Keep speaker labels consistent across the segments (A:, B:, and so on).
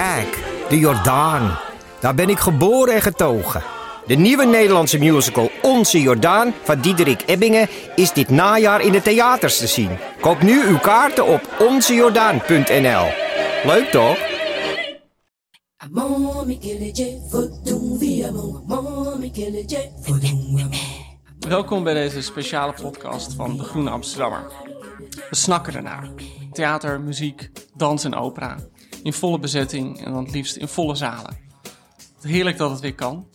A: Kijk, de Jordaan. Daar ben ik geboren en getogen. De nieuwe Nederlandse musical Onze Jordaan van Diederik Ebbingen is dit najaar in de theaters te zien. Koop nu uw kaarten op onzejordaan.nl. Leuk toch?
B: Welkom bij deze speciale podcast van De Groene Amsterdammer. We snakken ernaar. Theater, muziek, dans en opera. In volle bezetting en dan het liefst in volle zalen. Heerlijk dat het weer kan.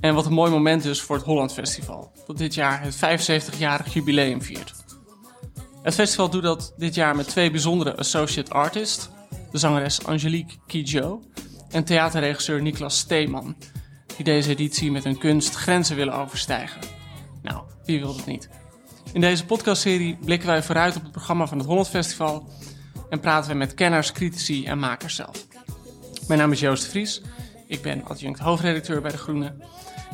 B: En wat een mooi moment dus voor het Holland Festival. Dat dit jaar het 75-jarig jubileum viert. Het festival doet dat dit jaar met twee bijzondere associate artists. De zangeres Angelique Kidjo en theaterregisseur Niklas Steeman. Die deze editie met hun kunst grenzen willen overstijgen. Nou, wie wil dat niet? In deze podcastserie blikken wij vooruit op het programma van het Holland Festival en praten we met kenners, critici en makers zelf. Mijn naam is Joost de Vries, ik ben adjunct hoofdredacteur bij De Groene.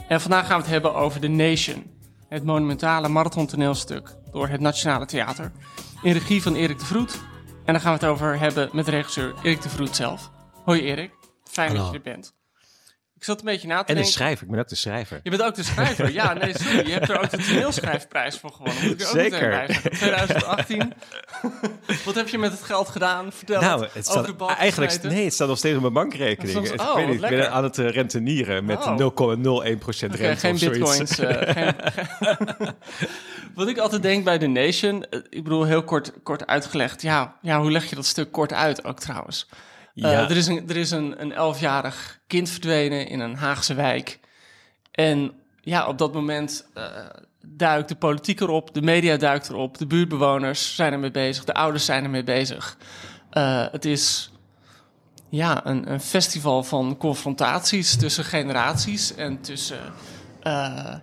B: En vandaag gaan we het hebben over The Nation, het monumentale marathon toneelstuk door het Nationale Theater, in regie van Erik de Vroet. En daar gaan we het over hebben met regisseur Erik de Vroet zelf. Hoi Erik, fijn dat je er bent. Ik zat een beetje na te
C: En de
B: denken...
C: schrijver, ik ben ook de schrijver.
B: Je bent ook de schrijver. Ja, nee, sorry. Je hebt er ook de toneelschrijfprijs voor gewonnen. Moet ik er ook
C: Zeker.
B: zeggen. 2018. Wat heb je met het geld gedaan? Vertel
C: Nou,
B: het. de
C: staat
B: balk
C: eigenlijk,
B: gesmeten?
C: nee, het staat nog steeds op mijn bankrekening.
B: Soms-
C: ik
B: oh,
C: weet niet, ik ben aan het eh, rentenieren met
B: Oh.
C: 0,01%
B: Oké,
C: rente
B: geen bitcoins. eh, geen, geen- Wat ik altijd denk bij The Nation, eh, ik bedoel heel kort, kort uitgelegd. Ja, ja, hoe leg je dat stuk kort uit ook trouwens? Eh,
C: Ja.
B: er is, een, er is een, een elfjarig kind verdwenen in een Haagse wijk. En ja, op dat moment eh, duikt de politiek erop, de media duikt erop, de buurtbewoners zijn ermee bezig, de ouders zijn ermee bezig. Eh, het is ja, een, een festival van confrontaties tussen generaties en tussen eh,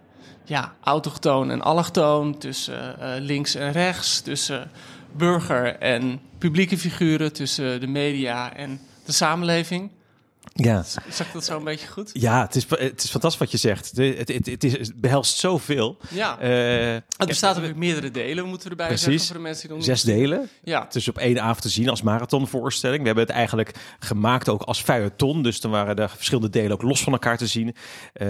B: ja, autochtoon en allochtoon, tussen links en rechts, tussen burger en publieke figuren, tussen de media en de samenleving.
C: Ja.
B: Ik dat zo een beetje goed?
C: Ja, het is, het is fantastisch wat je zegt. De- Het, het, het, is, het behelst zoveel.
B: Ja.
C: Eh,
B: Het bestaat ook uit meerdere delen, moeten we erbij
C: Precies.
B: zeggen voor de mensen die
C: zes delen.
B: Ja.
C: Het is op één avond te zien als marathonvoorstelling. We hebben het eigenlijk gemaakt ook als feuilleton. Dus dan waren de verschillende delen ook los van elkaar te zien. Eh,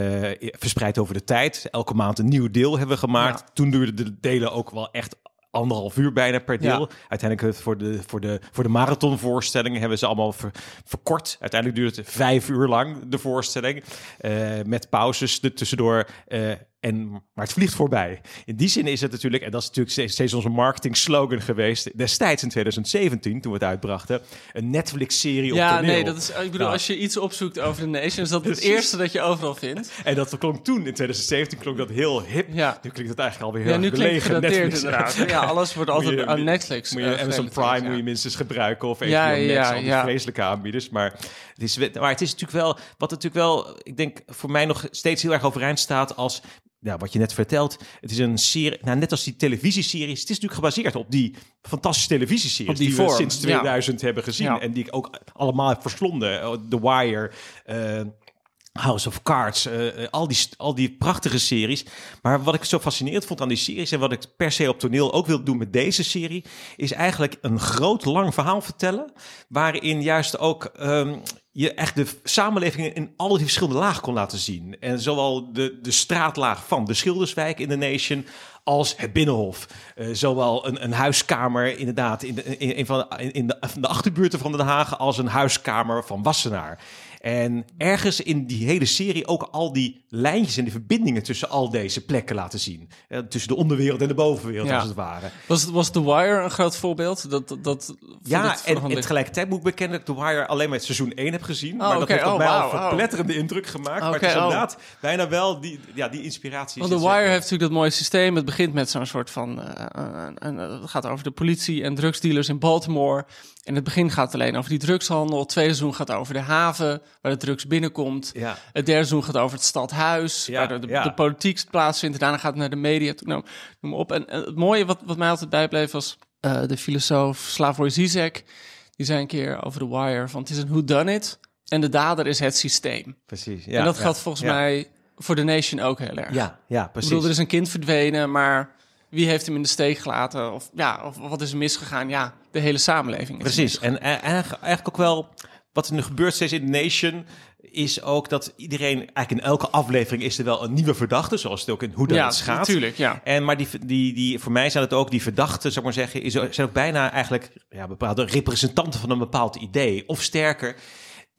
C: verspreid over de tijd. Elke maand een nieuw deel hebben we gemaakt.
B: Ja.
C: Toen duurden de delen ook wel echt anderhalf uur bijna per deel.
B: Ja.
C: Uiteindelijk voor de, voor de, voor de marathonvoorstellingen hebben ze allemaal ver- verkort. Uiteindelijk duurt het vijf uur lang, de voorstelling. Eh, met pauzes tussendoor. eh, en, maar het vliegt voorbij. In die zin is het natuurlijk, en dat is natuurlijk steeds, steeds onze marketing slogan geweest, destijds in 2017, toen we het uitbrachten, een Netflix-serie op
B: Ja,
C: toneel.
B: nee, dat is, ik bedoel,
C: Nou.
B: als je iets opzoekt over de Nation, is dat het eerste dat je overal vindt.
C: En dat klonk toen, in 2017, klonk dat heel hip.
B: Ja.
C: Nu klinkt het eigenlijk alweer heel
B: Ja, nu gedateerd
C: Netflix.
B: inderdaad. Ja, alles wordt altijd
C: je-
B: aan Netflix
C: Moet je Amazon
B: gerelateerd,
C: Prime
B: ja.
C: moet je minstens gebruiken of
B: Ja,
C: HBO Max,
B: ja,
C: al die
B: ja.
C: vreselijke aanbieders. Maar het, is, maar het is natuurlijk wel, wat natuurlijk wel, ik denk voor mij nog steeds heel erg overeind staat als, ja, wat je net vertelt. Het is een serie, nou, net als die televisieseries, het is natuurlijk gebaseerd op die fantastische televisieseries
B: die
C: we sinds
B: ja.
C: 2000 hebben gezien
B: Ja.
C: en die ik ook allemaal heb verslonden. Oh, The Wire, eh, House of Cards, eh, eh, al, die, al die prachtige series. Maar wat ik zo fascinerend vond aan die series en wat ik per se op toneel ook wil doen met deze serie, is eigenlijk een groot lang verhaal vertellen, waarin juist ook ehm, je echt de samenleving in al die verschillende lagen kon laten zien. En zowel de, de straatlaag van de Schilderswijk in de Nation als het Binnenhof. Eh, zowel een, een huiskamer inderdaad in de, in, in van, in, in de, van de achterbuurten van Den Haag als een huiskamer van Wassenaar. En ergens in die hele serie ook al die lijntjes en die verbindingen tussen al deze plekken laten zien. Eh, tussen de onderwereld en de bovenwereld,
B: Ja.
C: als het ware.
B: Was, was The Wire een groot voorbeeld? Dat, dat,
C: Ja,
B: de
C: en, en tegelijkertijd moet ik bekennen dat ik The Wire alleen maar het seizoen 1 heb gezien. maar dat heeft op
B: Oh,
C: mij al een
B: oh.
C: verpletterende indruk gemaakt. maar het is
B: oh.
C: inderdaad bijna wel die, ja, die inspiratie.
B: Want The Wire heeft natuurlijk dat mooie systeem. Het begint met zo'n soort van... eh, een- het gaat over de politie en drugsdealers in Baltimore. In het begin gaat het alleen over die drugshandel. Het tweede seizoen gaat over de haven, waar de drugs binnenkomt.
C: Ja.
B: Het derde seizoen gaat over het stadhuis,
C: Ja,
B: waar de, de,
C: ja.
B: de politiek plaatsvindt. En daarna gaat het naar de media. Nou, noem op. En, en het mooie wat, wat mij altijd bijbleef was eh, de filosoof Slavoj Zizek. Die zei een keer over The Wire van het is een whodunit en de dader is het systeem.
C: Precies. Ja,
B: en dat geldt volgens mij voor The Nation ook heel erg.
C: Ja, ja,
B: Ik
C: precies.
B: bedoel, er is een kind verdwenen, maar wie heeft hem in de steek gelaten? Of, ja, of wat is er misgegaan? Ja, de hele samenleving.
C: Precies. En eigenlijk ook wel wat er nu gebeurt steeds in The Nation is ook dat iedereen eigenlijk in elke aflevering is er wel een nieuwe verdachte, zoals het ook in hoe dat
B: Ja,
C: het gaat.
B: natuurlijk, ja.
C: En maar die, die, die, voor mij zijn het ook die verdachten, zou ik maar zeggen, is, zijn ook bijna eigenlijk ja, bepaalde representanten van een bepaald idee. Of sterker,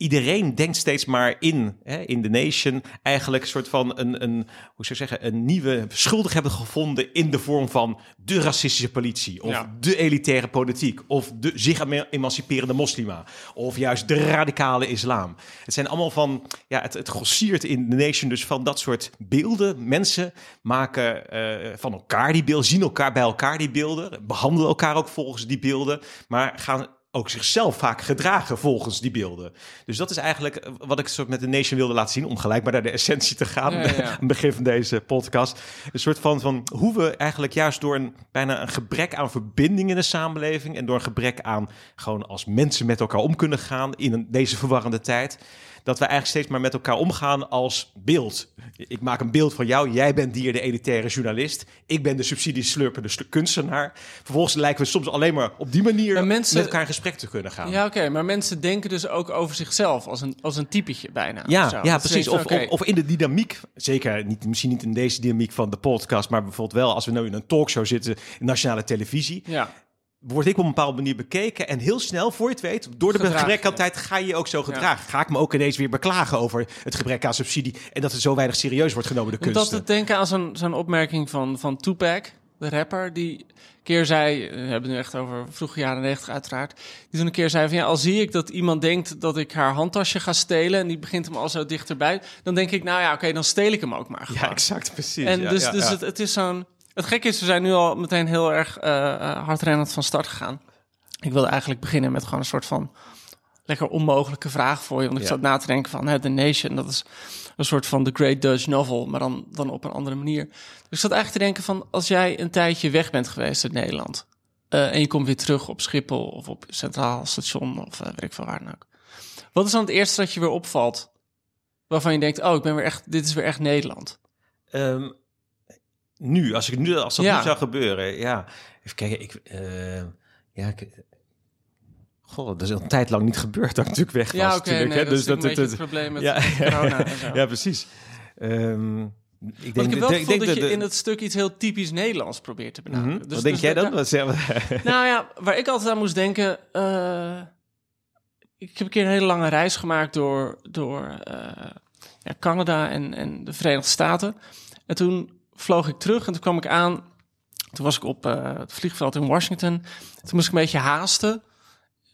C: iedereen denkt steeds maar in, hè, in The Nation, eigenlijk een soort van een, een, hoe zou ik zeggen, een nieuwe schuldig hebben gevonden in de vorm van de racistische politie. Of
B: Ja.
C: de elitaire politiek. Of de zich ema- emanciperende moslima. Of juist de radicale islam. Het zijn allemaal van, ja, het, het grossiert in The Nation dus van dat soort beelden. Mensen maken eh, van elkaar die beelden, zien elkaar bij elkaar die beelden. Behandelen elkaar ook volgens die beelden. Maar gaan ook zichzelf vaak gedragen volgens die beelden. Dus dat is eigenlijk eh, wat ik soort met The Nation wilde laten zien... om gelijk maar naar de essentie te gaan
B: Ja, ja, ja.
C: aan het begin van deze podcast. Een soort van, van hoe we eigenlijk juist door een bijna een gebrek aan verbinding in de samenleving... en door een gebrek aan gewoon als mensen met elkaar om kunnen gaan... in een, deze verwarrende tijd... dat we eigenlijk steeds maar met elkaar omgaan als beeld. Ik maak een beeld van jou. Jij bent hier de elitaire journalist. Ik ben de subsidieslurpende slu- kunstenaar. Vervolgens lijken we soms alleen maar op die manier
B: mensen-
C: met elkaar in gesprek te kunnen gaan.
B: Ja, oké, maar mensen denken dus ook over zichzelf als een, als een typetje bijna.
C: Ja,
B: of
C: ja precies. Of, of, in de dynamiek, zeker niet, misschien niet in deze dynamiek van de podcast, maar bijvoorbeeld wel als we nu in een talkshow zitten, in nationale televisie,
B: Ja,
C: word ik op een bepaalde manier bekeken en heel snel, voor je het weet, door de gebrek aan tijd ga je je ook zo gedragen. Ga ik me ook ineens weer beklagen over het gebrek aan subsidie en dat het zo weinig serieus wordt genomen, de
B: moet
C: kunsten.
B: altijd denken aan zo'n zo'n opmerking van, van Tupac, de rapper, die keer zei, we hebben het nu echt over vroege jaren 90 uiteraard, die toen een keer zei van ja, al zie ik dat iemand denkt dat ik haar handtasje ga stelen en die begint hem al zo dichterbij, dan denk ik nou ja, oké, dan steel ik hem ook maar gewoon.
C: Ja, exact, precies.
B: En
C: Ja,
B: dus,
C: ja,
B: dus
C: ja.
B: Het, het is zo'n. Het gekke is, we zijn nu al meteen heel erg eh, hardrennend van start gegaan. Ik wilde eigenlijk beginnen met gewoon een soort van lekker onmogelijke vraag voor je. Want ik
C: Ja.
B: zat na te denken van hè, The Nation, dat is een soort van The Great Dutch Novel, maar dan, dan op een andere manier. Dus ik zat eigenlijk te denken van als jij een tijdje weg bent geweest uit Nederland eh, en je komt weer terug op Schiphol of op Centraal Station of eh, weet ik veel waar dan ook. Wat is dan het eerste dat je weer opvalt waarvan je denkt, oh, ik ben weer echt, dit is weer echt Nederland.
C: Ehm, nu, als, ik nu, als dat
B: Ja.
C: nu zou gebeuren, ja. Even kijken, ik... eh, ja, ik... Goh, dat is al een tijd lang niet gebeurd dat ik natuurlijk weg was.
B: Ja, oké,
C: natuurlijk,
B: nee,
C: hè.
B: dat is beetje het probleem met
C: ja,
B: corona en zo.
C: ja, precies. Ehm, ik
B: Want
C: denk,
B: ik heb wel
C: ik
B: het gevoel dat je in het stuk iets heel typisch Nederlands probeert te benaderen.
C: Mhm.
B: Dus-
C: Wat denk
B: dus
C: jij
B: da-
C: dan? We?
B: Nou ja, waar ik altijd aan moest denken... eh, ik heb een keer een hele lange reis gemaakt door, door eh, ja, Canada en, en de Verenigde Staten. En toen vloog ik terug en toen kwam ik aan... Toen was ik op eh, het vliegveld in Washington. Toen moest ik een beetje haasten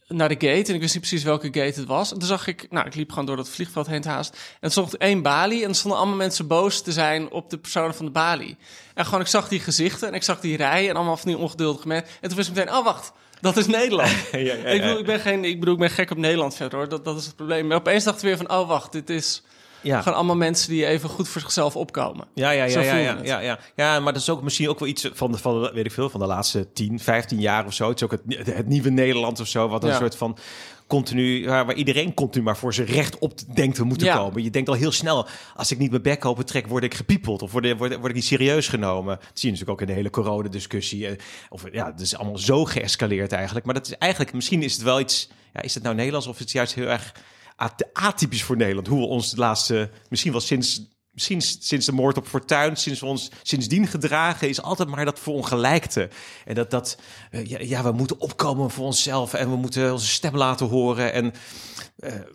B: naar de gate. En ik wist niet precies welke gate het was. En toen zag ik... Nou, ik liep gewoon door dat vliegveld heen te haasten. En er stond één balie. En er stonden allemaal mensen boos te zijn op de personen van de balie. En gewoon, ik zag die gezichten en ik zag die rij en allemaal van die ongeduldige mensen. En toen wist ik meteen, oh wacht, dat is Nederland.
C: ja, ja,
B: Ik, bedoel, ik, ben geen, ik bedoel, ik ben gek op Nederland verder hoor. Dat, dat is het probleem. Maar opeens dacht ik weer van, oh wacht, dit is
C: ja.
B: gewoon allemaal mensen die even goed voor zichzelf opkomen.
C: Ja, ja, ja, ja, ja, ja, ja. Ja, maar dat is ook misschien ook wel iets van de, van de, weet ik veel, van de laatste 10, 15 jaar of zo. Het is ook het, het nieuwe Nederland of zo, wat een
B: Ja.
C: soort van continu, waar, iedereen continu maar voor zijn recht op denkt te moeten
B: Ja.
C: komen. Je denkt al heel snel, als ik niet mijn bek open trek, word ik gepiepeld of word, word, word ik niet serieus genomen. Dat zie je natuurlijk ook in de hele coronadiscussie. eh, Of ja, het is allemaal zo geëscaleerd eigenlijk. Maar dat is eigenlijk, misschien is het wel iets, ja, is het nou Nederlands of is het juist heel erg atypisch voor Nederland? Hoe we ons de laatste, misschien wel sinds Misschien sinds de moord op Fortuin, sinds we ons sindsdien gedragen, is altijd maar dat verongelijkte. En dat, dat eh, ja, ja, we moeten opkomen voor onszelf en we moeten onze stem laten horen. En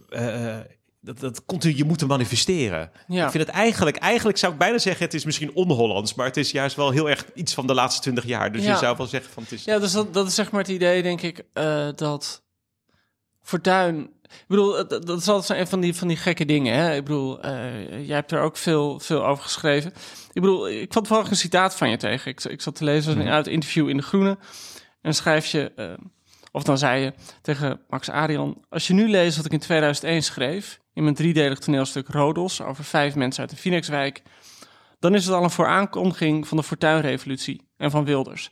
C: eh, dat, dat continu je moeten manifesteren.
B: Ja.
C: Ik vind het eigenlijk, eigenlijk zou ik bijna zeggen, het is misschien on-Hollands, maar het is juist wel heel erg iets van de laatste twintig jaar. Dus
B: Ja.
C: je zou wel zeggen van het is.
B: Ja, dus dat, dat is zeg maar het idee, denk ik, dat Fortuin... Ik bedoel, dat dat is altijd een van die, van die gekke dingen, hè? Ik bedoel, eh, jij hebt er ook veel, veel over geschreven. Ik bedoel, ik kwam toevallig een citaat van je tegen. Ik, ik zat te lezen uit een interview in De Groene. En dan schrijf je, eh, of dan zei je tegen Max Arian... Als je nu leest wat ik in 2001 schreef... in mijn driedelig toneelstuk Rodos... over vijf mensen uit de Phoenixwijk... dan is het al een vooraankondiging van de Fortuynrevolutie en van Wilders.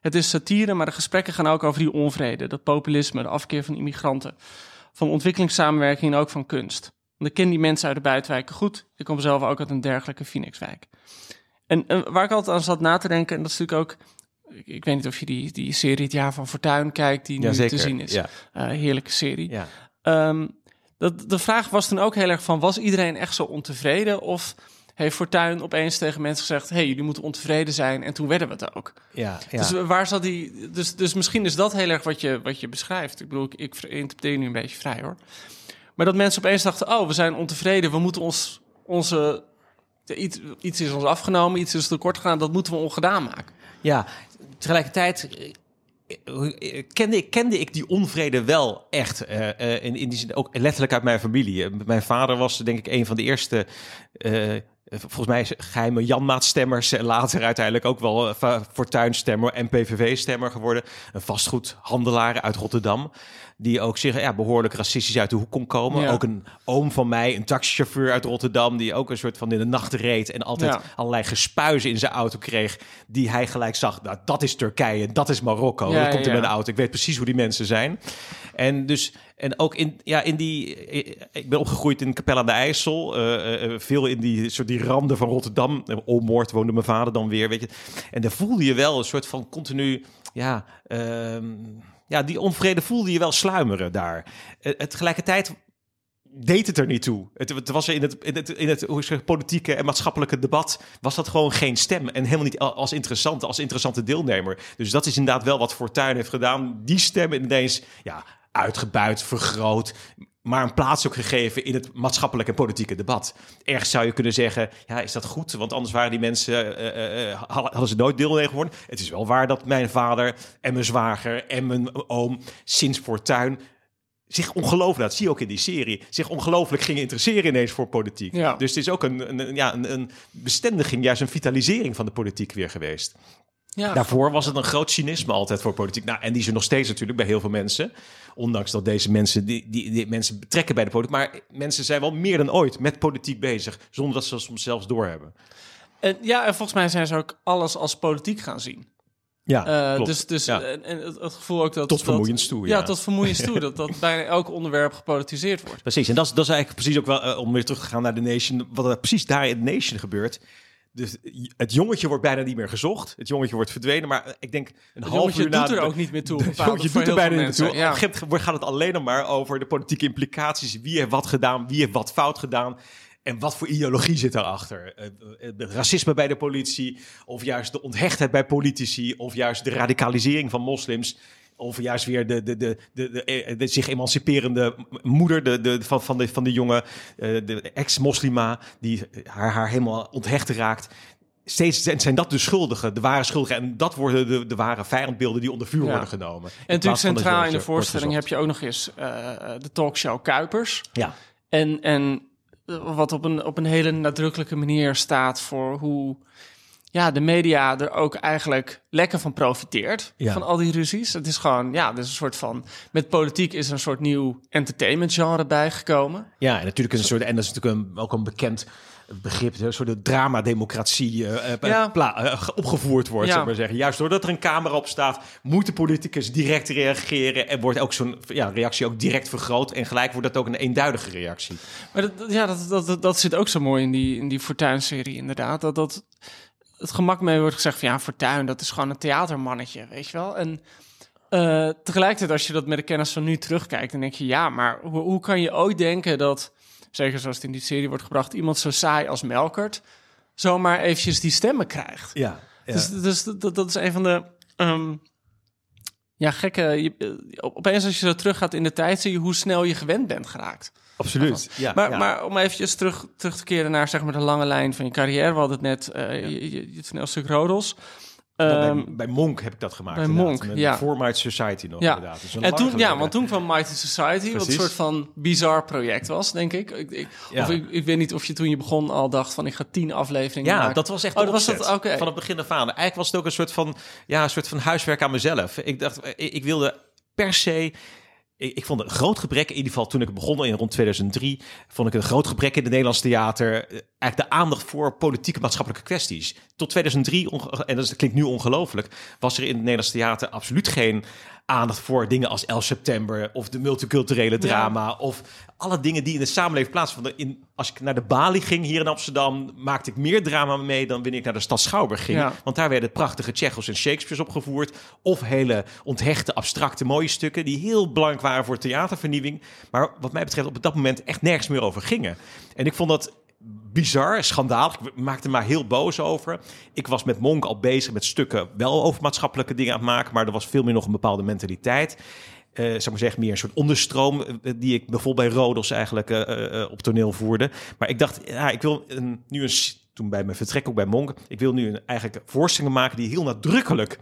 B: Het is satire, maar de gesprekken gaan ook over die onvrede, dat populisme, de afkeer van immigranten, van ontwikkelingssamenwerking en ook van kunst. Want ik ken die mensen uit de buitenwijken goed. Ik kom zelf ook uit een dergelijke Phoenixwijk. En, eh, waar ik altijd aan zat na te denken, en dat is natuurlijk ook... Ik, weet niet of je die, die serie Het Jaar van Fortuin kijkt, die nu te zien is.
C: ja.
B: Eh, heerlijke serie.
C: Ja.
B: Ehm, dat, de vraag was toen ook heel erg van, was iedereen echt zo ontevreden? Of heeft Fortuin opeens tegen mensen gezegd, hey, jullie moeten ontevreden zijn. En toen werden we het ook.
C: Ja, ja.
B: Dus waar zat die... Dus, dus misschien is dat heel erg wat je, wat je beschrijft. Ik bedoel, ik, ik interpreteer nu een beetje vrij hoor. Maar dat mensen opeens dachten, oh, we zijn ontevreden. We moeten ons, onze... Iets, iets is ons afgenomen, iets is tekort gegaan. Dat moeten we ongedaan maken.
C: Ja, tegelijkertijd eh, kende, ik- kende ik die onvrede wel echt. eh, eh, in, in die zin ook letterlijk uit mijn familie. Mijn vader was denk ik een van de eerste... volgens mij geheime Janmaat-stemmers. En later uiteindelijk ook wel eh, Fortuyn-stemmer en PVV-stemmer geworden. Een vastgoedhandelaar uit Rotterdam. Die ook zich ja, behoorlijk racistisch uit de hoek kon komen.
B: Ja.
C: Ook een oom van mij, een taxichauffeur uit Rotterdam... die ook een soort van in de nacht reed... en altijd
B: Ja.
C: allerlei gespuizen in zijn auto kreeg... die hij gelijk zag, nou, dat is Turkije, dat is Marokko.
B: Ja,
C: dat komt in mijn auto. Ik weet precies hoe die mensen zijn. En dus... En ook in, ja, in die. Ik ben opgegroeid in Capelle aan de IJssel. eh, eh, veel in die, soort die randen van Rotterdam. Eh, Olmoord woonde mijn vader dan weer. Weet je. En daar voelde je wel een soort van continu. Ja, ehm, ja, die onvrede voelde je wel sluimeren daar. Eh, tegelijkertijd deed het er niet toe. Het, het was in het, in het, in het hoe zeg, politieke en maatschappelijke debat was dat gewoon geen stem. En helemaal niet al- als interessante, als interessante deelnemer. Dus dat is inderdaad wel wat Fortuyn heeft gedaan. Die stem ineens ja, uitgebuit, vergroot. Maar een plaats ook gegeven in het maatschappelijke en politieke debat. Ergens zou je kunnen zeggen, ja, is dat goed? Want anders waren die mensen, eh, eh, eh, hadden ze nooit deelnemer geworden. Het is wel waar dat mijn vader en mijn zwager en mijn oom sinds Fortuyn zich ongelooflijk, dat zie je ook in die serie, zich ongelooflijk gingen interesseren ineens voor politiek.
B: Ja.
C: Dus het is ook een- ja, een, een bestendiging, juist een vitalisering van de politiek weer geweest.
B: Ja,
C: Daarvoor was het een groot cynisme altijd voor politiek. Nou, en die is er nog steeds natuurlijk bij heel veel mensen. Ondanks dat deze mensen, die, die, die mensen betrekken bij de politiek. Maar mensen zijn wel meer dan ooit met politiek bezig, zonder dat ze dat soms zelfs doorhebben.
B: en, ja, en volgens mij zijn ze ook alles als politiek gaan zien.
C: Ja,
B: Eh,
C: klopt.
B: dus dus
C: Ja.
B: en, en het, het gevoel ook dat...
C: Tot vermoeiends toe,
B: Ja,
C: ja.
B: tot vermoeiends toe. Dat, dat bijna elk onderwerp gepolitiseerd wordt.
C: Precies, en dat is, dat is eigenlijk precies ook wel, eh, om weer terug te gaan naar de Nation, wat er precies daar in de Nation gebeurt. Dus het jongetje wordt bijna niet meer gezocht. Het jongetje wordt verdwenen, maar eh, ik denk een
B: Het
C: half uur na...
B: doet er ook niet meer toe.
C: Het jongetje doet er bijna niet toe.
B: mensen.
C: Op een gegeven moment gaat het alleen nog maar over de politieke implicaties. Wie heeft wat gedaan, wie heeft wat fout gedaan. En wat voor ideologie zit daarachter? Eh, eh, Het racisme bij de politie, of juist de onthechtheid bij politici, of juist de radicalisering van moslims. Of juist weer de, de, de, de, de, eh, de zich emanciperende moeder de, de, van, van, de, van de jongen, eh, de ex-moslima, die haar, haar helemaal onthecht raakt. Steeds zijn, dat de schuldigen, de ware schuldigen. En dat worden de, de ware vijandbeelden die onder vuur
B: Ja.
C: worden genomen.
B: En natuurlijk centraal in de voorstelling heb je ook nog eens eh, de talkshow Kuipers.
C: Ja,
B: En, en wat op een, op een hele nadrukkelijke manier staat voor hoe ja, de media er ook eigenlijk lekker van profiteert.
C: Ja.
B: Van al die ruzies. Het is gewoon, ja, dus een soort van. Met politiek is er een soort nieuw entertainment genre bijgekomen.
C: ja, en natuurlijk is een soort, en dat is natuurlijk een, ook een bekend begrip, een soort drama-democratie eh,
B: Ja.
C: eh, opgevoerd wordt,
B: Ja.
C: zou maar zeggen. Juist doordat er een camera op staat, moet de politicus direct reageren en wordt ook zo'n ja, reactie ook direct vergroot en gelijk wordt dat ook een eenduidige reactie.
B: Maar dat, ja, dat, dat, dat, dat zit ook zo mooi in die, in die Fortuyn-serie, inderdaad. Dat, dat het gemak mee wordt gezegd van ja, Fortuyn, dat is gewoon een theatermannetje, weet je wel. En eh, tegelijkertijd, als je dat met de kennis van nu terugkijkt, dan denk je ja, maar hoe, hoe kan je ooit denken dat, zeker zoals het in die serie wordt gebracht, iemand zo saai als Melkert zomaar eventjes die stemmen krijgt?
C: Ja,
B: Dus, dus dat, dat is een van de. ehm, Ja, gekke. Je, eh, opeens als je zo teruggaat in de tijd, zie je hoe snel je gewend bent geraakt.
C: Absoluut. Ja,
B: maar,
C: ja.
B: maar om eventjes terug, terug te keren naar zeg maar, de lange lijn van je carrière. We hadden het net, eh je, je, je toneelstuk Rodels. Ehm,
C: bij, bij Monk heb ik dat gemaakt.
B: bij. Monk,
C: Met
B: ja.
C: For Might Society nog
B: Ja.
C: inderdaad. Dus
B: en toen, ja, want toen kwam Mighty Society, wat een soort van bizar project was, denk ik. ik, ik
C: Ja.
B: Of ik, ik weet niet of je toen je begon al dacht van ik ga tien afleveringen
C: Ja,
B: maken.
C: dat was echt
B: Oh, dat was dat, oké.
C: van het begin af aan. Eigenlijk was het ook een soort van, ja, een soort van huiswerk aan mezelf. Ik dacht, ik, ik wilde per se... Ik, ik vond een groot gebrek, in ieder geval toen ik begon in rond 2003, vond ik een groot gebrek in het Nederlands theater. eh, Eigenlijk de aandacht voor politieke maatschappelijke kwesties. Tot 2003, onge- en dat klinkt nu ongelooflijk, was er in het Nederlands theater absoluut geen aandacht voor dingen als 11 september of de multiculturele drama of alle dingen die in de samenleving plaatsvonden. In, als ik naar de Bali ging hier in Amsterdam, maakte ik meer drama mee dan wanneer ik naar de stad Schouwburg ging.
B: Ja.
C: Want daar werden prachtige Tsjechos en Shakespeare's opgevoerd. Of hele onthechte, abstracte, mooie stukken die heel belangrijk waren voor theatervernieuwing. Maar wat mij betreft op dat moment echt nergens meer over gingen. En ik vond dat bizar, schandalig. Ik maakte me maar heel boos over. Ik was met Monk al bezig met stukken wel over maatschappelijke dingen aan het maken. Maar er was veel meer nog een bepaalde mentaliteit. eh zou ik maar zeggen, meer een soort onderstroom eh, die ik bijvoorbeeld bij Rodos eigenlijk eh, eh, eh, op toneel voerde. Maar ik dacht, ja, ik wil nu een, toen bij mijn vertrek ook bij Monk, ik wil nu een, eigenlijk voorstellingen maken die heel nadrukkelijk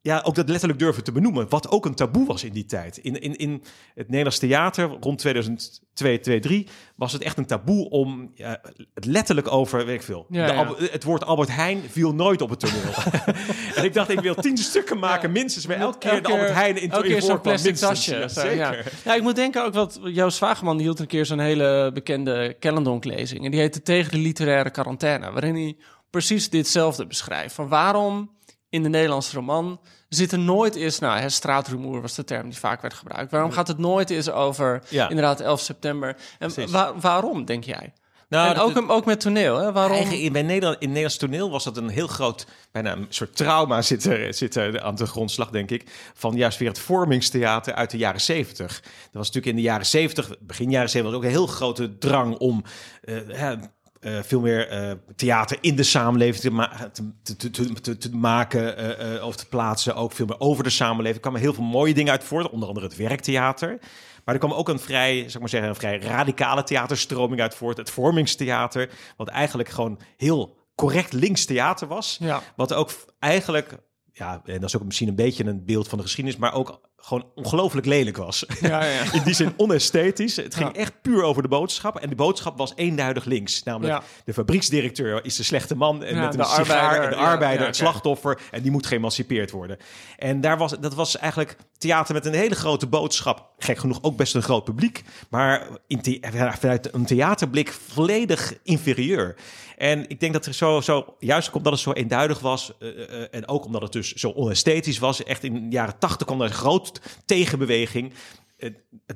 C: ja, ook dat letterlijk durven te benoemen. Wat ook een taboe was in die tijd. In, in, in het Nederlands theater rond 2002, 2003 was het echt een taboe om ja, het letterlijk over, weet ik veel.
B: Ja,
C: de
B: ja.
C: Het woord Albert Heijn viel nooit op het toneel. en ik dacht, ik wil tien stukken maken, minstens. Maar elke keer de Albert Heijn in
B: elke
C: in
B: zo'n plastic tasje.
C: Zeker.
B: Ja. ja, ik moet denken ook wat jouw zwagerman die hield een keer zo'n hele bekende Kellendonk-lezing. En die heette Tegen de literaire quarantaine. Waarin hij precies ditzelfde beschrijft. Van waarom in de Nederlandse roman zit er nooit eens... Nou, hè, straatrumoer was de term die vaak werd gebruikt. Waarom gaat het nooit eens over
C: Ja.
B: inderdaad 11 september? En waarom, denk jij?
C: Nou,
B: en ook, ook met toneel, hè? Waarom?
C: Eigen, in, bij Nederland, in Nederlands toneel was dat een heel groot, bijna een soort trauma zit er, zit er aan de grondslag, denk ik. Van juist weer het vormingstheater uit de jaren zeventig. Dat was natuurlijk in de jaren zeventig, begin jaren zeventig, ook een heel grote drang om eh, eh, veel meer eh, theater in de samenleving te, ma- te, te, te, te, te maken eh, of te plaatsen. Ook veel meer over de samenleving. Er kwamen heel veel mooie dingen uit voort, onder andere het werktheater. Maar er kwam ook een vrij, zeg maar zeggen, een vrij radicale theaterstroming uit voort. Het vormingstheater, wat eigenlijk gewoon heel correct links theater was.
B: Ja.
C: Wat ook eigenlijk, ja, en dat is ook misschien een beetje een beeld van de geschiedenis, maar ook gewoon ongelooflijk lelijk was.
B: Ja, ja.
C: In die zin onesthetisch. Het ging
B: Ja.
C: echt puur over de boodschap. En de boodschap was eenduidig links. Namelijk, de fabrieksdirecteur is de slechte man. En met een
B: de
C: sigaar.
B: arbeider,
C: en de arbeider, het slachtoffer. En die moet geëmancipeerd worden. En daar was, dat was eigenlijk theater met een hele grote boodschap. Gek genoeg ook best een groot publiek. Maar in the- vanuit een theaterblik volledig inferieur. En ik denk dat er zo, zo juist omdat het zo eenduidig was. eh, eh, en ook omdat het dus zo onesthetisch was. Echt in de jaren tachtig kwam er een groot tegenbeweging. Eh,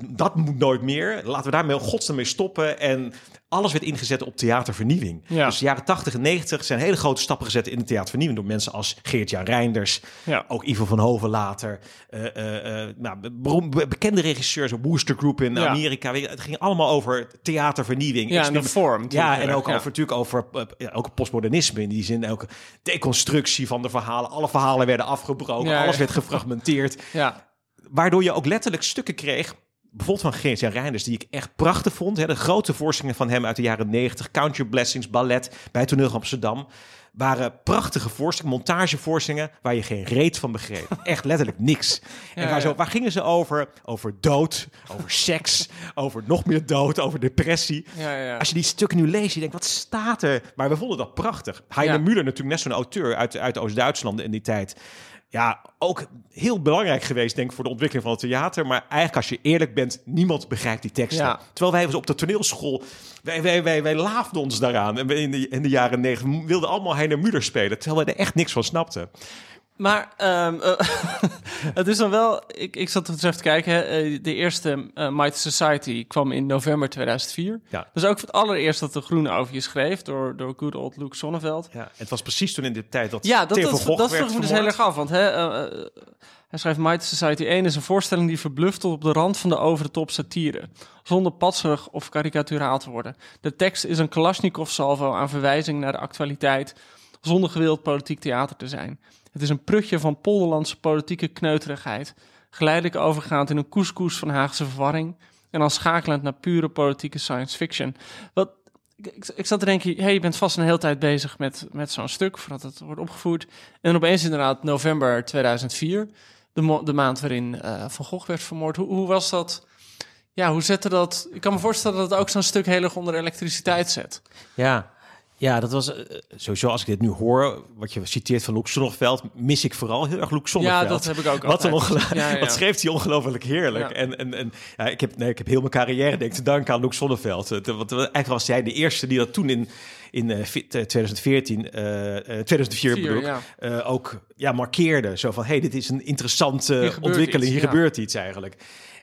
C: dat moet nooit meer. Laten we daarmee godsnaam mee stoppen. En alles werd ingezet op theatervernieuwing.
B: Ja.
C: Dus de jaren 80 en 90 zijn hele grote stappen gezet in de theatervernieuwing door mensen als Geert-Jan Reinders,
B: Ja.
C: ook Ivo van Hoven later, eh, eh, nou, bekende regisseurs, een Wooster Group in
B: Ja.
C: Amerika. Het ging allemaal over theatervernieuwing.
B: Ja, en de vorm.
C: ja, en ook over natuurlijk over ook postmodernisme in die zin, ook deconstructie van de verhalen. Alle verhalen werden afgebroken, alles werd gefragmenteerd
B: Ja,
C: waardoor je ook letterlijk stukken kreeg. Bijvoorbeeld van Geert-Jan Reinders, die ik echt prachtig vond. Hè, de grote voorstellingen van hem uit de jaren 90. Count Your Blessings, ballet bij Toneel Amsterdam. Waren prachtige voorstellingen, montagevoorstellingen... waar je geen reet van begreep. Echt letterlijk niks. en
B: Ja,
C: waar, zo, waar gingen ze over? Over dood, over seks, over nog meer dood, over depressie.
B: ja, ja.
C: Als je die stukken nu leest, je denkt, wat staat er? Maar we vonden dat prachtig. Heine. Müller, natuurlijk net zo'n auteur uit, uit Oost-Duitsland in die tijd. Ja, ook heel belangrijk geweest, denk ik, voor de ontwikkeling van het theater. Maar eigenlijk, als je eerlijk bent, niemand begrijpt die teksten.
B: Ja.
C: Terwijl wij was op de toneelschool, wij, wij, wij, wij laafden ons daaraan. En we in de, in de jaren negentig wilden allemaal Heine Müller spelen. Terwijl wij er echt niks van snapten.
B: Maar ehm, eh, het is dan wel... Ik, ik zat dus even te kijken. eh, de eerste eh Mighty Society kwam in november 2004.
C: Ja.
B: Dus ook voor het allereerst dat de Groene over je schreef... door, door good old Luke Sonneveld.
C: Ja, het was precies toen in de tijd dat
B: Ja, dat,
C: Theo
B: dat, dat vroeg me dus heel erg af. Want hè, hij schrijft Mighty Society 1 is een voorstelling die verbluft tot op de rand van de over de top satire. Zonder patserig of karikaturaal te worden. De tekst is een Kalashnikov salvo aan verwijzing naar de actualiteit zonder gewild politiek theater te zijn. Het is een prutje van polderlandse politieke kneuterigheid, geleidelijk overgaand in een couscous van Haagse verwarring en dan schakelend naar pure politieke science fiction. Wat, ik, ik, zat te denken, hey, je bent vast een hele tijd bezig met, met zo'n stuk, voordat het wordt opgevoerd. En opeens inderdaad november 2004, de, de maand waarin eh, Van Gogh werd vermoord. Hoe, hoe was dat? Ja, hoe zette dat... Ik kan me voorstellen dat het ook zo'n stuk heel erg onder elektriciteit zet.
C: Ja, ja, dat was eh, sowieso als ik dit nu hoor, wat je citeert van Loek Zonneveld, mis ik vooral heel erg Loek Zonneveld.
B: Ja, dat heb ik ook
C: Wat, een
B: altijd.
C: ongelo-
B: Ja, ja.
C: wat schreef hij ongelooflijk heerlijk.
B: Ja.
C: En, en, en ja, ik, heb, nee, ik heb heel mijn carrière denk ik te danken aan Loek Zonneveld. Want eigenlijk was hij de eerste die dat toen in, in eh, 2014, eh, eh, 2004
B: Vier,
C: bedoel ik,
B: ja.
C: eh, ook ja, markeerde. Zo van, hey, dit is een interessante
B: Hier
C: ontwikkeling.
B: iets,
C: Hier
B: ja.
C: gebeurt iets eigenlijk.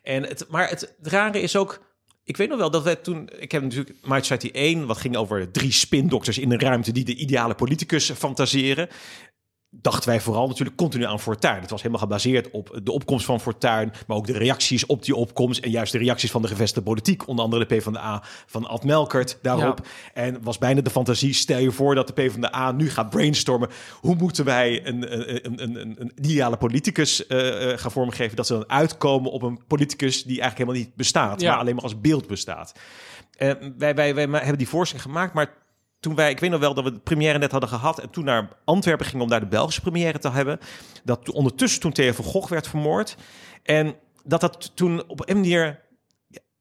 C: En het, maar het rare is ook... Ik weet nog wel dat wij toen... Ik heb natuurlijk Society 1... wat ging over drie spindokters in een ruimte... die de ideale politicus fantaseren dachten wij vooral natuurlijk continu aan Fortuyn. Het was helemaal gebaseerd op de opkomst van Fortuyn, maar ook de reacties op die opkomst en juist de reacties van de gevestigde politiek, onder andere de PvdA van Ad Melkert daarop. En was bijna de fantasie, stel je voor dat de PvdA nu gaat brainstormen, hoe moeten wij een, een, een, een, een, ideale politicus eh, eh, gaan vormgeven, dat ze dan uitkomen op een politicus die eigenlijk helemaal niet bestaat,
B: Ja.
C: maar alleen maar als beeld bestaat. Eh, wij, wij, wij hebben die voorstelling gemaakt, maar toen wij, ik weet nog wel dat we de première net hadden gehad en toen naar Antwerpen gingen om daar de Belgische première te hebben, dat ondertussen toen Theo van Gogh werd vermoord en dat dat toen op een manier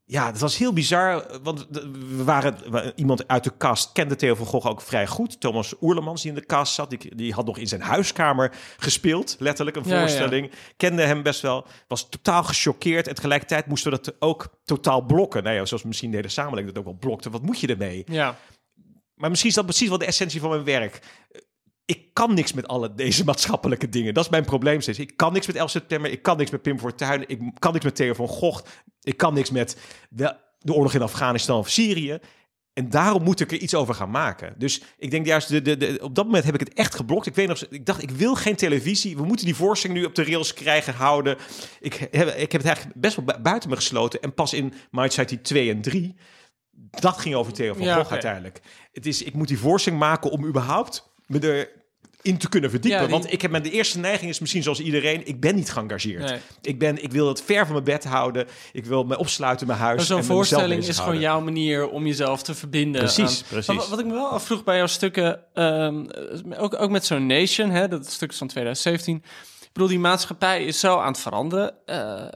C: ja, dat was heel bizar, want we waren iemand uit de cast kende Theo van Gogh ook vrij goed. Thomas Oerlemans die in de cast zat, die, die had nog in zijn huiskamer gespeeld, letterlijk een
B: Ja, ja.
C: voorstelling. Kende hem best wel, was totaal gechoqueerd en tegelijkertijd moesten we dat ook totaal blokken. Nou ja, zoals misschien de hele samenleving dat ook wel blokte. Wat moet je ermee?
B: Ja,
C: Maar misschien is dat precies wel de essentie van mijn werk. Ik kan niks met alle deze maatschappelijke dingen. Dat is mijn probleem. Ik kan niks met 11 september. Ik kan niks met Pim Fortuyn. Ik kan niks met Theo van Gogh. Ik kan niks met de, de oorlog in Afghanistan of Syrië. En daarom moet ik er iets over gaan maken. Dus ik denk juist, de, de, op dat moment heb ik het echt geblokt. Ik weet nog, ik dacht, ik wil geen televisie. We moeten die voorstelling nu op de rails krijgen, houden. Ik heb, ik heb het eigenlijk best wel bu- buiten me gesloten. En pas in Society 2 en 3, dat ging over Theo van
B: Ja,
C: Gogh uiteindelijk. Het is, ik moet die voorstelling maken om überhaupt me erin te kunnen verdiepen.
B: Ja, die-
C: Want ik heb mijn de eerste neiging is misschien zoals iedereen, ik ben niet geëngageerd.
B: Nee.
C: Ik, ben, ik wil het ver van mijn bed houden. Ik wil me opsluiten in mijn huis.
B: zo'n voorstelling is gewoon jouw manier om jezelf te verbinden.
C: Precies,
B: aan-
C: precies.
B: Wat ik me wel afvroeg bij jouw stukken, ehm, ook, ook met zo'n Nation, hè, dat stuk is van 2017. Ik bedoel, die maatschappij is zo aan het veranderen. Eh,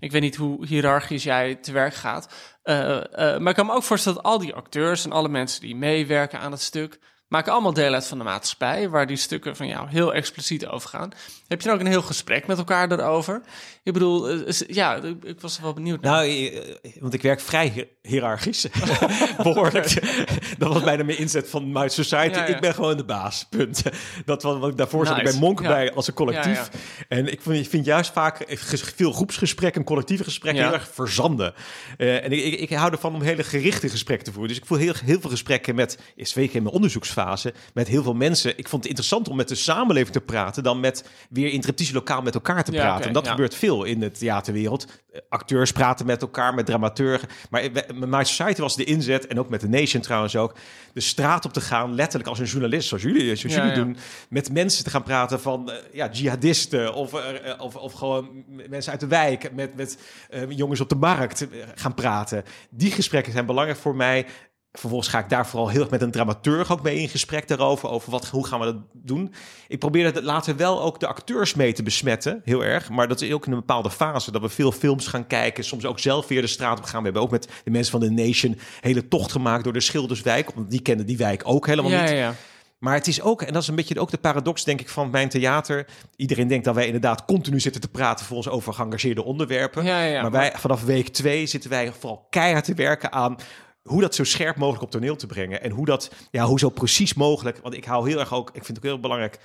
B: ik weet niet hoe hiërarchisch jij te werk gaat. Eh, eh, maar ik kan me ook voorstellen dat al die acteurs en alle mensen die meewerken aan het stuk... maken allemaal deel uit van de maatschappij... waar die stukken van jou heel expliciet over gaan. Heb je dan ook een heel gesprek met elkaar daarover? Ik bedoel, eh, ja, ik, was wel benieuwd. naar.
C: Nou, eh, want ik werk vrij hi- hiërarchisch. Behoorlijk. dat was bijna mijn inzet van My Society.
B: Ja, ja.
C: Ik ben gewoon de baas. Punt. Dat was wat ik daarvoor zat. Ik
B: Nice.
C: ben monk
B: Ja.
C: bij als een collectief. En ik vind, juist vaak eh, veel groepsgesprekken en collectieve gesprekken heel erg verzanden. En ik, ik, ik hou ervan om hele gerichte gesprekken te voeren. Dus ik voel heel, heel veel gesprekken met, is twee keer met heel veel mensen. Ik vond het interessant om met de samenleving te praten dan met weer in het lokaal met elkaar te
B: Ja,
C: praten. en dat
B: ja.
C: gebeurt veel in het theaterwereld. Acteurs praten met elkaar, met dramaturgen. Maar My Society was de inzet, en ook met The Nation trouwens ook, de straat op te gaan, letterlijk als een journalist, zoals jullie, zoals jullie
B: ja.
C: doen, met mensen te gaan praten van eh, ja, jihadisten of, eh, of, of gewoon mensen uit de wijk, met, met eh, jongens op de markt gaan praten. Die gesprekken zijn belangrijk voor mij. Vervolgens ga ik daar vooral heel erg met een dramaturg ook mee in gesprek daarover. Over wat, hoe gaan we dat doen. Ik probeer het later wel ook de acteurs mee te besmetten. Heel erg. Maar dat is ook in een bepaalde fase. Dat we veel films gaan kijken. Soms ook zelf weer de straat op gaan. We hebben ook met de mensen van de Nation hele tocht gemaakt door de Schilderswijk. Want die kennen die wijk ook helemaal
B: ja,
C: niet.
B: ja, ja.
C: Maar het is ook, en dat is een beetje ook de paradox, denk ik, van mijn theater. Iedereen denkt dat wij inderdaad continu zitten te praten voor ons over geëngageerde onderwerpen.
B: Ja, ja, ja.
C: maar wij, vanaf week twee zitten wij vooral keihard te werken aan hoe dat zo scherp mogelijk op toneel te brengen. En hoe dat, ja, hoe zo precies mogelijk. Want ik hou heel erg ook, ik vind het ook heel belangrijk.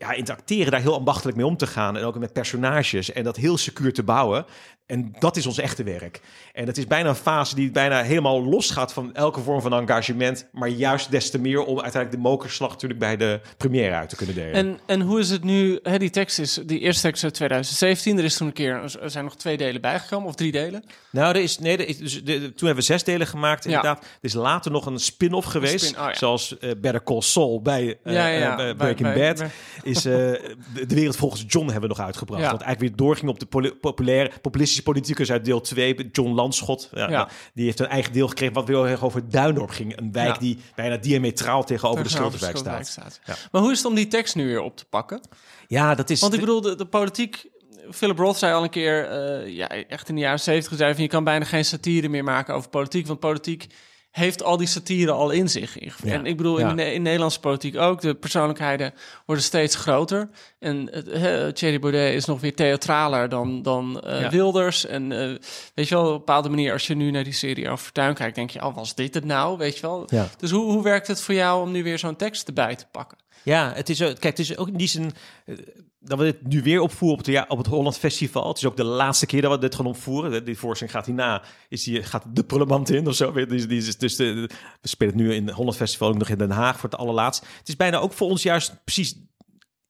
C: Ja, in het acteren daar heel ambachtelijk mee om te gaan. En ook met personages. En dat heel secuur te bouwen. En dat is ons echte werk. En het is bijna een fase die bijna helemaal losgaat van elke vorm van engagement. Maar juist des te meer om uiteindelijk de mokerslag natuurlijk bij de première uit te kunnen delen.
B: En, en hoe is het nu? Hè, die tekst is, die eerste tekst uit 2017. Er is toen een keer, er zijn nog twee delen bijgekomen, of drie delen.
C: Nou, er is, nee, er is, dus de, toen hebben we zes delen gemaakt,
B: Ja.
C: inderdaad. Er is later nog een spin-off geweest,
B: spin- oh ja.
C: zoals eh Better Call Saul bij, eh,
B: Ja, ja, ja.
C: eh, Bij- Breaking
B: bij-
C: Bad.
B: bij-
C: Is eh, de, de wereld volgens John hebben we nog uitgebracht.
B: Ja.
C: Wat eigenlijk weer doorging op de poli- populaire, populistische politicus uit deel 2, John Landschot. Ja,
B: Ja.
C: Die heeft een eigen deel gekregen wat heel erg over Duindorp ging. Een wijk die bijna diametraal tegenover de Schilderswijk staat. Ja.
B: Maar hoe is het om die tekst nu weer op te pakken?
C: Ja, dat is...
B: Want ik bedoel, de, de politiek... Philip Roth zei al een keer, eh, ja, echt in de jaren zeventig, zei van je kan bijna geen satire meer maken over politiek, want politiek heeft al die satire al in zich.
C: Ja.
B: En ik bedoel, in, de, in Nederlandse politiek ook, de persoonlijkheden worden steeds groter. En uh, Thierry Baudet is nog weer theatraler dan, dan eh,
C: Ja.
B: Wilders. En eh, weet je wel, op een bepaalde manier, als je nu naar die serie over Fortuyn kijkt, denk je, oh, was dit het nou? Weet je wel?
C: Ja.
B: Dus hoe, hoe werkt het voor jou om nu weer zo'n tekst erbij te pakken?
C: Ja, het is, ook- kijk, het is ook in die zin eh, dat we dit nu weer opvoeren op op het Holland Festival. Het is ook de laatste keer dat we dit gaan opvoeren. Die voorstelling gaat hierna, is die, gaat de parlement in of zo. Die, die, dus de, we spelen het nu in het Holland Festival ook nog in Den Haag voor het allerlaatst. Het is bijna ook voor ons juist precies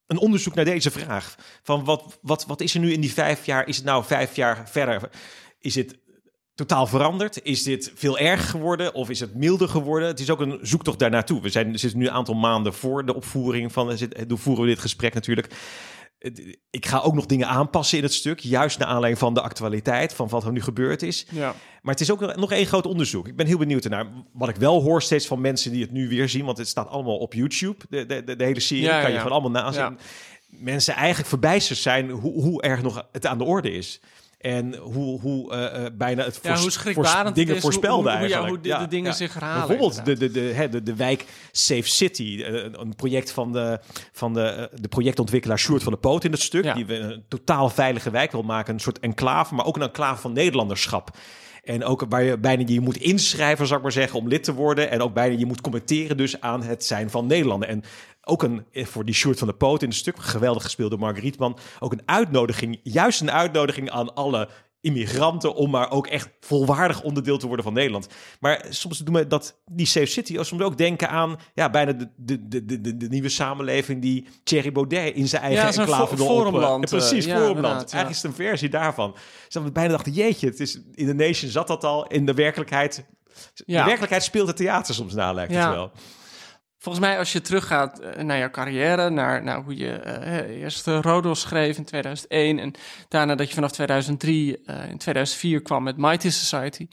C: een onderzoek naar deze vraag. Van wat, wat, wat is er nu in die vijf jaar? Is het nou vijf jaar verder? Is het totaal veranderd? Is dit veel erger geworden of is het milder geworden? Het is ook een zoektocht daar naartoe. We zijn, zitten nu een aantal maanden voor de opvoering van, hoe voeren we dit gesprek natuurlijk. Ik ga ook nog dingen aanpassen in het stuk, juist naar aanleiding van de actualiteit, van wat er nu gebeurd is.
B: Ja.
C: Maar het is ook nog één groot onderzoek. Ik ben heel benieuwd naar wat ik wel hoor steeds van mensen die het nu weer zien, want het staat allemaal op YouTube, de, de, de, hele serie,
B: Ja,
C: kan je gewoon allemaal nazien. Mensen eigenlijk verbijsterd zijn hoe, hoe erg nog het aan de orde is. En hoe, hoe eh, eh, bijna het
B: Ja, hoe schrikbarend
C: dingen
B: is,
C: voorspelde
B: hoe- hoe- ja,
C: eigenlijk.
B: hoe de- de dingen zich herhalen,
C: Bijvoorbeeld de, de, de, hè, de, de wijk Safe City, eh, een project van de, van de, de projectontwikkelaar Sjoerd van de Poot in het stuk. Die we een totaal veilige wijk wil maken. Een soort enclave, maar ook een enclave van Nederlanderschap. En ook waar je bijna je moet inschrijven, zou ik maar zeggen, om lid te worden. En ook bijna je moet commenteren dus aan het zijn van Nederlander. En ook een, eh, voor die Sjoerd van de Poot in het stuk, geweldig gespeeld door Mark Rietman, ook een uitnodiging, juist een uitnodiging aan alle immigranten om maar ook echt volwaardig onderdeel te worden van Nederland. Maar soms doen we dat, die Safe City, ook soms ook denken aan ja, bijna de, de, de, de, de, nieuwe samenleving die Thierry Baudet in zijn eigen
B: Ja,
C: enclave wil op-
B: forumland,
C: Ja, precies,
B: eh, ja,
C: forumland. Eigenlijk is het een versie daarvan. Dus we bijna dachten, jeetje, het is, in de Nation zat dat al. In de werkelijkheid,
B: Ja.
C: de werkelijkheid speelt het theater soms na, lijkt
B: Ja.
C: het wel.
B: Volgens mij, als je teruggaat eh, naar jouw carrière, naar, hoe je eh, eerst eh, Rodos schreef in 2001 en daarna dat je vanaf 2003 eh, in 2004 kwam met Mighty Society,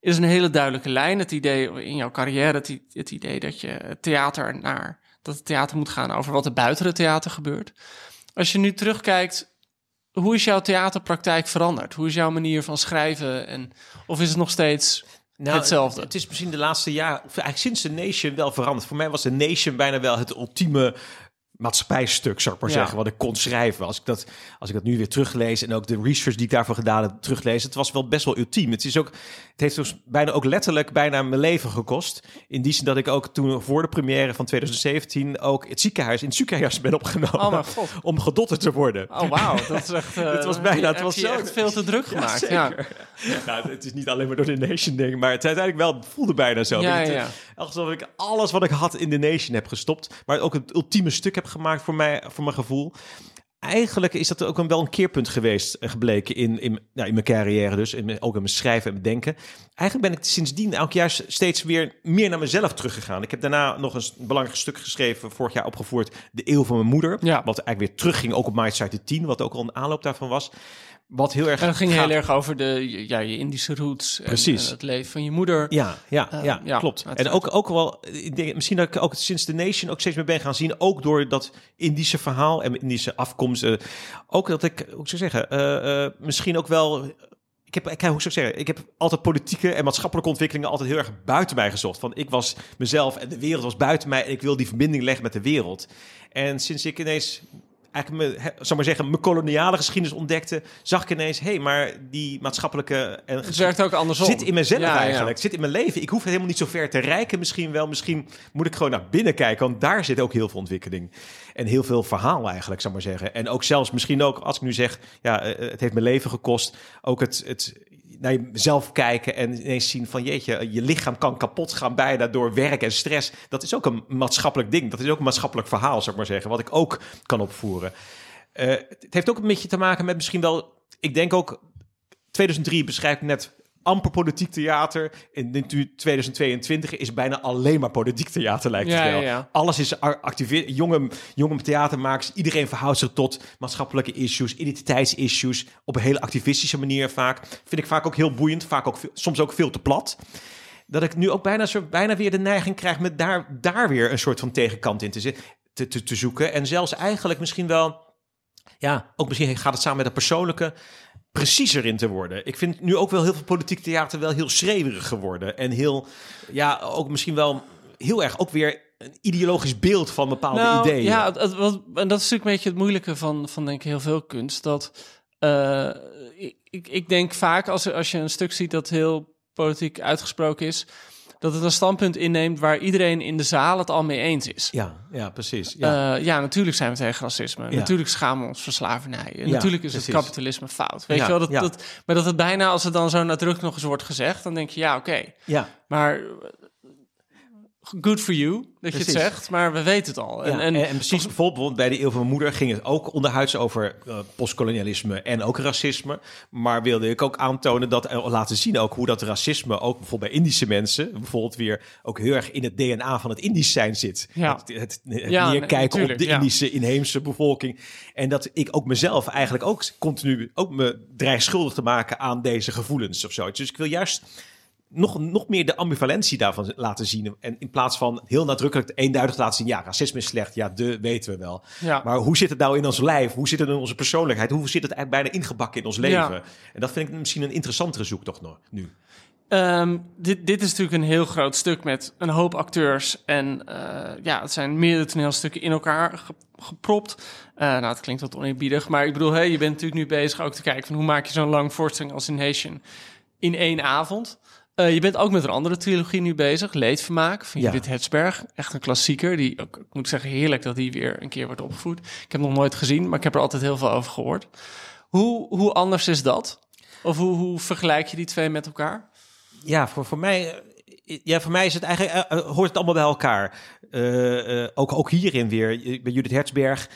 B: is een hele duidelijke lijn. Het idee in jouw carrière, het, het idee dat je theater naar, dat het theater moet gaan over wat er buiten het theater gebeurt. Als je nu terugkijkt, hoe is jouw theaterpraktijk veranderd? Hoe is jouw manier van schrijven? En, of is het nog steeds hetzelfde?
C: Het is misschien de laatste jaren, of eigenlijk sinds de Nation wel veranderd. Voor mij was de Nation bijna wel het ultieme maatschappijstuk, zou ik maar
B: Ja.
C: zeggen, wat ik kon schrijven. Als ik, dat, als ik dat nu weer teruglees en ook de research die ik daarvoor gedaan heb teruglees, het was wel best wel ultiem. Het, is ook, het heeft dus bijna ook letterlijk bijna mijn leven gekost. In die zin dat ik ook toen voor de première van 2017 ook het ziekenhuis, in het ziekenhuis ben opgenomen.
B: Oh.
C: Om gedotterd te worden.
B: Oh, wauw. Dat is echt... eh,
C: Het was bijna- het was zo-
B: echt veel te druk gemaakt. Ja.
C: Nou, het is niet alleen maar door de Nation ding, maar het uiteindelijk wel, voelde bijna zo.
B: Ja, ja, ja.
C: Alsof ik alles wat ik had in de Nation heb gestopt, maar ook het ultieme stuk heb gemaakt voor, mij, voor mijn gevoel. Eigenlijk is dat ook een, wel een keerpunt geweest, eh, gebleken in, in, nou, in mijn carrière dus, in ook in mijn schrijven en mijn denken. Eigenlijk ben ik sindsdien elk jaar steeds weer meer naar mezelf teruggegaan. Ik heb daarna nog een belangrijk stuk geschreven, vorig jaar opgevoerd, De Eeuw van mijn moeder.
B: Ja.
C: Wat eigenlijk weer terugging, ook op Side 10, wat ook al een aanloop daarvan was. Wat heel erg
B: En het ging
C: gaat-
B: heel erg over de, ja, je Indische roots.
C: Precies.
B: en het leven van je moeder.
C: Ja, ja,
B: Eh,
C: ja,
B: ja,
C: klopt. En ook, ook wel, ik denk, misschien dat ik ook sinds de Nation ook steeds meer ben gaan zien, ook door dat Indische verhaal en Indische afkomst. eh, ook dat ik, hoe zou ik zeggen, eh, eh, misschien ook wel. Ik heb, ik, hoe zou ik zeggen, ik heb altijd politieke en maatschappelijke ontwikkelingen altijd heel erg buiten mij gezocht. Van ik was mezelf en de wereld was buiten mij en ik wil die verbinding leggen met de wereld. En sinds ik ineens eigenlijk zal maar zeggen, mijn koloniale geschiedenis ontdekte, zag ik ineens, hé, hey, maar die maatschappelijke en
B: Het werkt ook andersom.
C: zit in mezelf
B: Ja, ja.
C: eigenlijk, zit in mijn leven. Ik hoef het helemaal niet zo ver te reiken misschien wel. Misschien moet ik gewoon naar binnen kijken, want daar zit ook heel veel ontwikkeling. En heel veel verhaal eigenlijk, zal ik maar zeggen. En ook zelfs misschien ook, als ik nu zeg, ja, eh, het heeft mijn leven gekost. Ook het, het naar jezelf kijken en ineens zien van, jeetje, je lichaam kan kapot gaan bijna door werk en stress. Dat is ook een maatschappelijk ding. Dat is ook een maatschappelijk verhaal, zou ik maar zeggen, wat ik ook kan opvoeren. Eh, het heeft ook een beetje te maken met misschien wel, ik denk ook 2003 beschrijf ik net amper politiek theater. In nu 2022 is bijna alleen maar politiek theater, lijkt
B: Ja,
C: het wel.
B: ja, ja.
C: Alles is activeer. Jonge, jonge theatermakers, iedereen verhoudt zich tot maatschappelijke issues, identiteitsissues. Op een hele activistische manier vaak. Vind ik vaak ook heel boeiend, vaak ook soms ook veel te plat. Dat ik nu ook bijna, zo, bijna weer de neiging krijg met daar, daar weer een soort van tegenkant in te, te, te, te zoeken. En zelfs eigenlijk misschien wel ja, ook misschien gaat het samen met het persoonlijke preciezer in te worden. Ik vind nu ook wel heel veel politiek theater wel heel schreeuwerig geworden. En heel, ja, ook misschien wel heel erg ook weer een ideologisch beeld van bepaalde
B: nou,
C: ideeën.
B: Ja, het, wat, en dat is natuurlijk een beetje het moeilijke van, van denk ik heel veel kunst. Dat eh, ik, ik- ik denk vaak als, als je een stuk ziet dat heel politiek uitgesproken is, dat het een standpunt inneemt waar iedereen in de zaal het al mee eens is.
C: ja, ja, precies. Ja.
B: Ja. ja, natuurlijk zijn we tegen racisme.
C: Ja.
B: Natuurlijk schamen we ons voor slavernij.
C: Ja,
B: natuurlijk is het kapitalisme fout. Weet je wel? Dat, dat, maar dat het bijna, als het dan zo nadrukkelijk nog eens wordt gezegd, dan denk je, ja, oké.
C: ja.
B: Maar eh, good for you dat je het zegt, maar we weten het al.
C: En,
B: En,
C: en,
B: en,
C: precies, bijvoorbeeld bij de eeuw van mijn moeder ging het ook onderhuids over eh, postkolonialisme en ook racisme. Maar wilde ik ook aantonen dat, en laten zien ook hoe dat racisme ook bijvoorbeeld bij Indische mensen, bijvoorbeeld weer ook heel erg in het DNA van het Indisch zijn zit.
B: Ja.
C: Het, het, het
B: Ja,
C: neerkijken op de. Indische inheemse bevolking. En dat ik ook mezelf eigenlijk ook continu ook me dreig schuldig te maken aan deze gevoelens of zo. Dus ik wil juist nog, nog meer de ambivalentie daarvan laten zien. En in plaats van heel nadrukkelijk eenduidig laten zien... ja, racisme is slecht, ja, de weten we wel.
B: Ja.
C: Maar hoe zit het nou in ons lijf? Hoe zit het in onze persoonlijkheid? Hoe zit het eigenlijk bijna ingebakken in ons leven?
B: Ja.
C: En dat vind ik misschien een interessantere zoektocht nog nu.
B: Ehm, dit, dit is natuurlijk een heel groot stuk met een hoop acteurs. En eh, ja, het zijn meerdere toneelstukken in elkaar ge- gepropt. Eh, nou, het klinkt wat oneerbiedig, maar ik bedoel, hey, je bent natuurlijk nu bezig ook te kijken van hoe maak je zo'n lang voorstelling als The Nation in één avond. Eh, je bent ook met een andere trilogie nu bezig, Leedvermaak van
C: Ja.
B: Judith Hetsberg. Echt een klassieker, die ook, ik moet zeggen, heerlijk dat die weer een keer wordt opgevoerd. Ik heb hem nog nooit gezien, maar ik heb er altijd heel veel over gehoord. Hoe, hoe anders is dat? Of hoe, hoe vergelijk je die twee met elkaar?
C: Ja, voor, voor mij... eh, Ja, voor mij is het eigenlijk, eh, hoort het allemaal bij elkaar. Ook, ook hierin weer, bij Judith Hertzberg.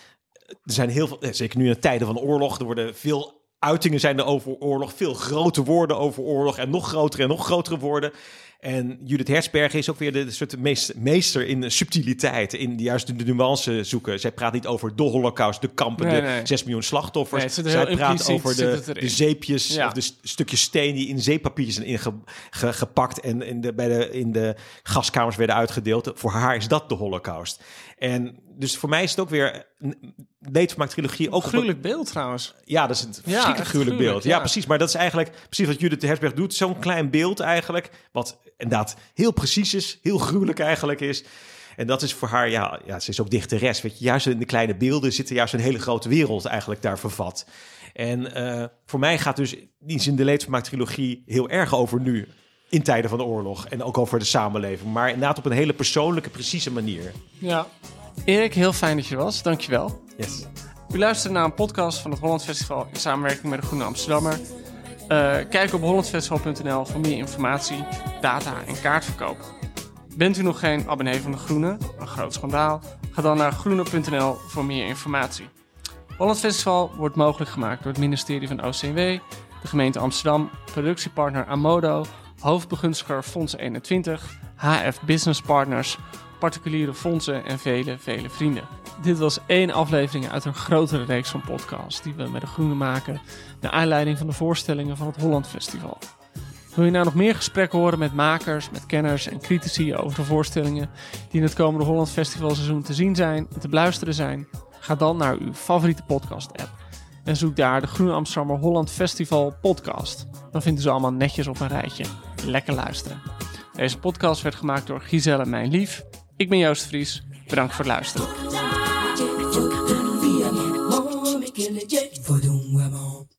C: Er zijn heel veel, zeker nu in tijden van oorlog, er worden veel uitingen zijn er over oorlog, veel grote woorden over oorlog en nog grotere en nog grotere woorden. En Judith Hertzberg is ook weer de, soort meest, meester in de subtiliteit, in de, juist de nuance zoeken. Zij praat niet over de holocaust, de kampen,
B: Nee,
C: de
B: nee.
C: 6 miljoen slachtoffers.
B: Nee, er
C: Zij praat over de, zeepjes
B: Ja.
C: of de st- stukjes steen die in zeepapier zijn ingepakt en in de, bij de, in de gaskamers werden uitgedeeld. Voor haar is dat de holocaust. En dus voor mij is het ook weer een leedvermaak trilogie. Ook op
B: Gruwelijk beeld trouwens.
C: ja, dat is een verschrikkelijk
B: echt
C: gruwelijk beeld. Ja,
B: ja.
C: precies. Maar dat is eigenlijk precies wat Judith Herzberg doet. Zo'n klein beeld eigenlijk. Wat inderdaad heel precies is. Heel gruwelijk eigenlijk is. En dat is voor haar, ja, ja ze is ook dichteres. Weet je, juist in de kleine beelden zit er juist een hele grote wereld eigenlijk daar vervat. En eh, voor mij gaat dus die in de Leedvermaak trilogie heel erg over nu. In tijden van de oorlog. En ook over de samenleving. Maar inderdaad op een hele persoonlijke, precieze manier.
B: Ja. Erik, heel fijn dat je er was. Dankjewel.
C: Yes.
B: U luistert naar een podcast van het Holland Festival in samenwerking met de Groene Amsterdammer. Eh, kijk op hollandfestival.nl voor meer informatie, data en kaartverkoop. Bent u nog geen abonnee van de Groene? Een groot schandaal. Ga dan naar groene.nl voor meer informatie. Holland Festival wordt mogelijk gemaakt door het ministerie van OCW, de gemeente Amsterdam, productiepartner Amodo, hoofdbegunstiger Fonds 21, HF Business Partners, particuliere fondsen en vele, vele vrienden. Dit was één aflevering uit een grotere reeks van podcasts die we met de Groene maken, naar aanleiding van de voorstellingen van het Holland Festival. Wil je nou nog meer gesprekken horen met makers, met kenners en critici over de voorstellingen die in het komende Holland Festival seizoen te zien zijn en te beluisteren zijn? Ga dan naar uw favoriete podcast app en zoek daar de Groene Amsterdammer Holland Festival podcast. Dan vinden ze allemaal netjes op een rijtje lekker luisteren. Deze podcast werd gemaakt door Giselle Mijn Lief. Ik ben Joost Vries. Bedankt voor het luisteren.